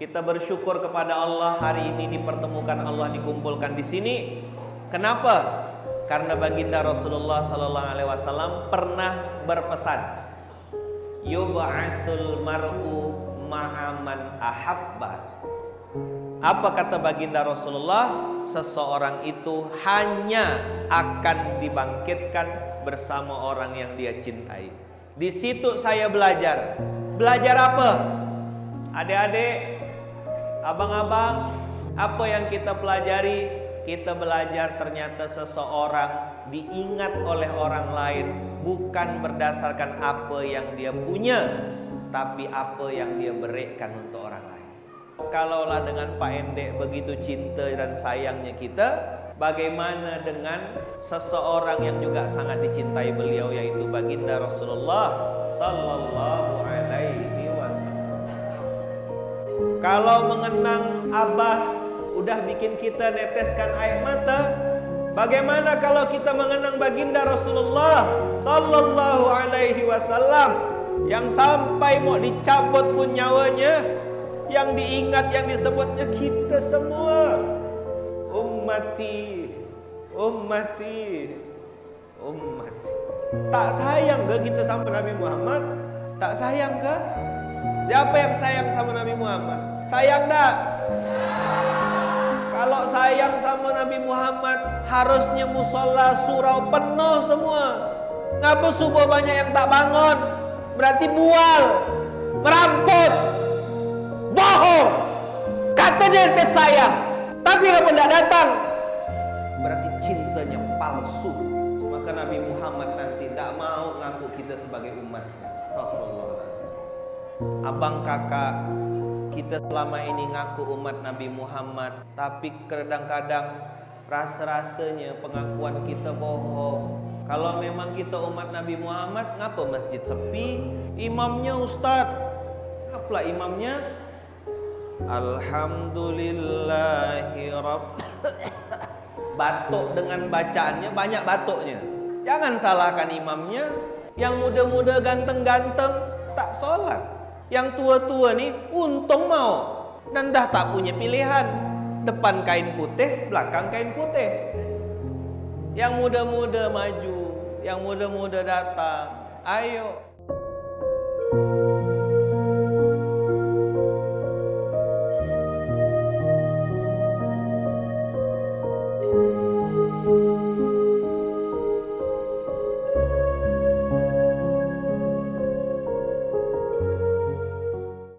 Kita bersyukur kepada Allah hari ini dipertemukan Allah dikumpulkan di sini. Kenapa? Karena baginda Rasulullah Sallallahu Alaihi Wasallam pernah berpesan, "Yub'atul mar'u ma'aman ahabba." Apa kata baginda Rasulullah? Seseorang itu hanya akan dibangkitkan bersama orang yang dia cintai. Di situ saya belajar. Belajar apa? Adik-adik, Abang-abang, apa yang kita pelajari? Kita belajar ternyata seseorang diingat oleh orang lain bukan berdasarkan apa yang dia punya, tapi apa yang dia berikan untuk orang lain. Kalaulah dengan Pak Endek begitu cinta dan sayangnya kita, bagaimana dengan seseorang yang juga sangat dicintai beliau yaitu baginda Rasulullah sallallahu kalau mengenang Abah udah bikin kita neteskan air mata, bagaimana kalau kita mengenang baginda Rasulullah sallallahu alaihi wasallam? Yang sampai mau dicabut pun nyawanya, yang diingat yang disebutnya kita semua. Ummati ummati ummati. Tak sayang ke kita sama Nabi Muhammad? Tak sayang ke? Siapa yang sayang sama Nabi Muhammad? Sayang tak? Kalau sayang sama Nabi Muhammad, harusnya musola surau penuh semua. Ngapa subuh banyak yang tak bangun? Berarti mual, meramput, bohong. Katanya ente sayang, tapi ngapa tidak datang? Berarti cintanya palsu. Maka Nabi Muhammad nanti tidak mau ngaku kita sebagai umatnya. Astagfirullah abang kakak kita selama ini ngaku umat Nabi Muhammad tapi kadang-kadang rasa-rasanya pengakuan kita bohong. Kalau memang kita umat Nabi Muhammad ngapa masjid sepi? Imamnya ustaz apalah imamnya? Alhamdulillahi batuk dengan bacaannya banyak batuknya. Jangan salahkan imamnya. Yang muda-muda ganteng-ganteng tak sholat yang tua-tua ni untung mau dan dah tak punya pilihan. Depan kain putih, belakang kain putih. Yang muda-muda maju, yang muda-muda datang. Ayo